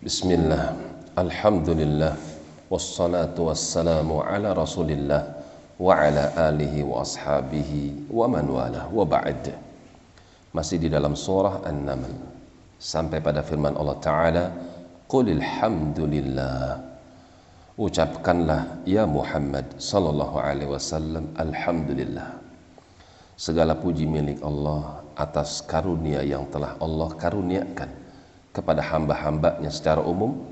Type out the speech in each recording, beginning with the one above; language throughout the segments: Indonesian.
Bismillah. Alhamdulillah. Wassalatu wassalamu ala rasulillah Wa ala alihi wa ashabihi Wa man wala wa Masih di dalam surah An-Naml. Sampai pada firman Allah Ta'ala Qulil hamdulillah Ucapkanlah ya Muhammad sallallahu alaihi wasallam alhamdulillah. Segala puji milik Allah atas karunia yang telah Allah karuniakan kepada hamba-hambanya secara umum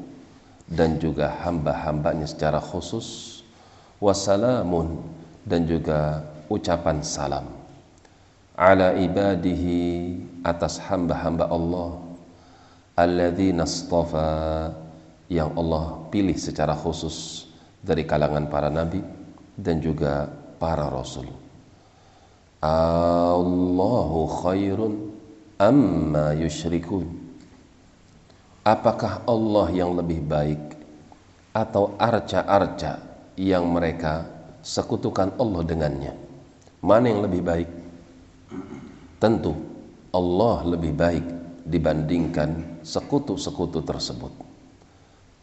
dan juga hamba-hambanya secara khusus. Wassalamun dan juga ucapan salam ala ibadihi atas hamba-hamba Allah alladzina astafa yang Allah pilih secara khusus dari kalangan para nabi dan juga para rasul. Allahu khairun amma yusyrikun. Apakah Allah yang lebih baik atau arca-arca yang mereka sekutukan Allah dengannya? Mana yang lebih baik? Tentu Allah lebih baik dibandingkan sekutu-sekutu tersebut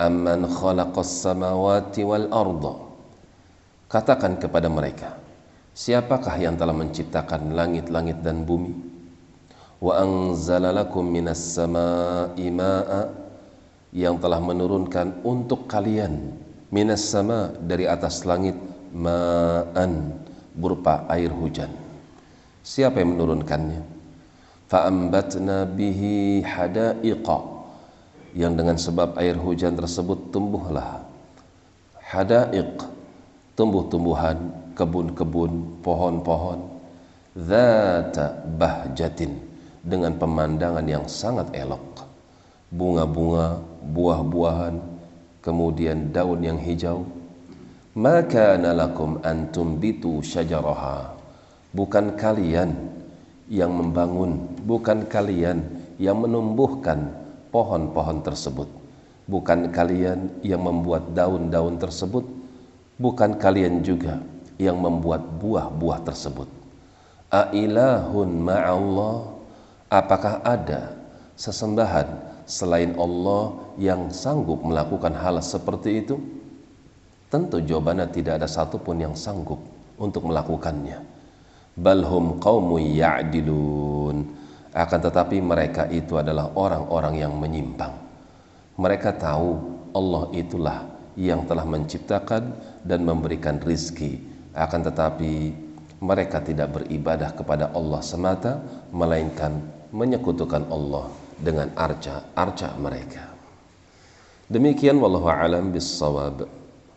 amman khalaqas samawati wal arda katakan kepada mereka siapakah yang telah menciptakan langit-langit dan bumi wa anzala lakum minas samaa'i yang telah menurunkan untuk kalian minas sama dari atas langit ma'an berupa air hujan. Siapa yang menurunkannya? Fa'ambatna bihi hadaiqa yang dengan sebab air hujan tersebut tumbuhlah. Hadaiq tumbuh-tumbuhan kebun-kebun pohon-pohon zata bahjatin dengan pemandangan yang sangat elok. Bunga-bunga buah-buahan kemudian daun yang hijau. Maka nalakum antum bitu syajaraha? Bukan kalian yang membangun bukan kalian yang menumbuhkan pohon-pohon tersebut. Bukan kalian yang membuat daun-daun tersebut, bukan kalian juga yang membuat buah-buah tersebut. Ailahun ma'allah, apakah ada sesembahan selain Allah yang sanggup melakukan hal seperti itu? Tentu jawabannya tidak ada satupun yang sanggup untuk melakukannya. Balhum qawmu ya'dilun akan tetapi mereka itu adalah orang-orang yang menyimpang. Mereka tahu Allah itulah yang telah menciptakan dan memberikan rizki. Akan tetapi mereka tidak beribadah kepada Allah semata, melainkan menyekutukan Allah dengan arca-arca mereka. Demikian wallahu alam bis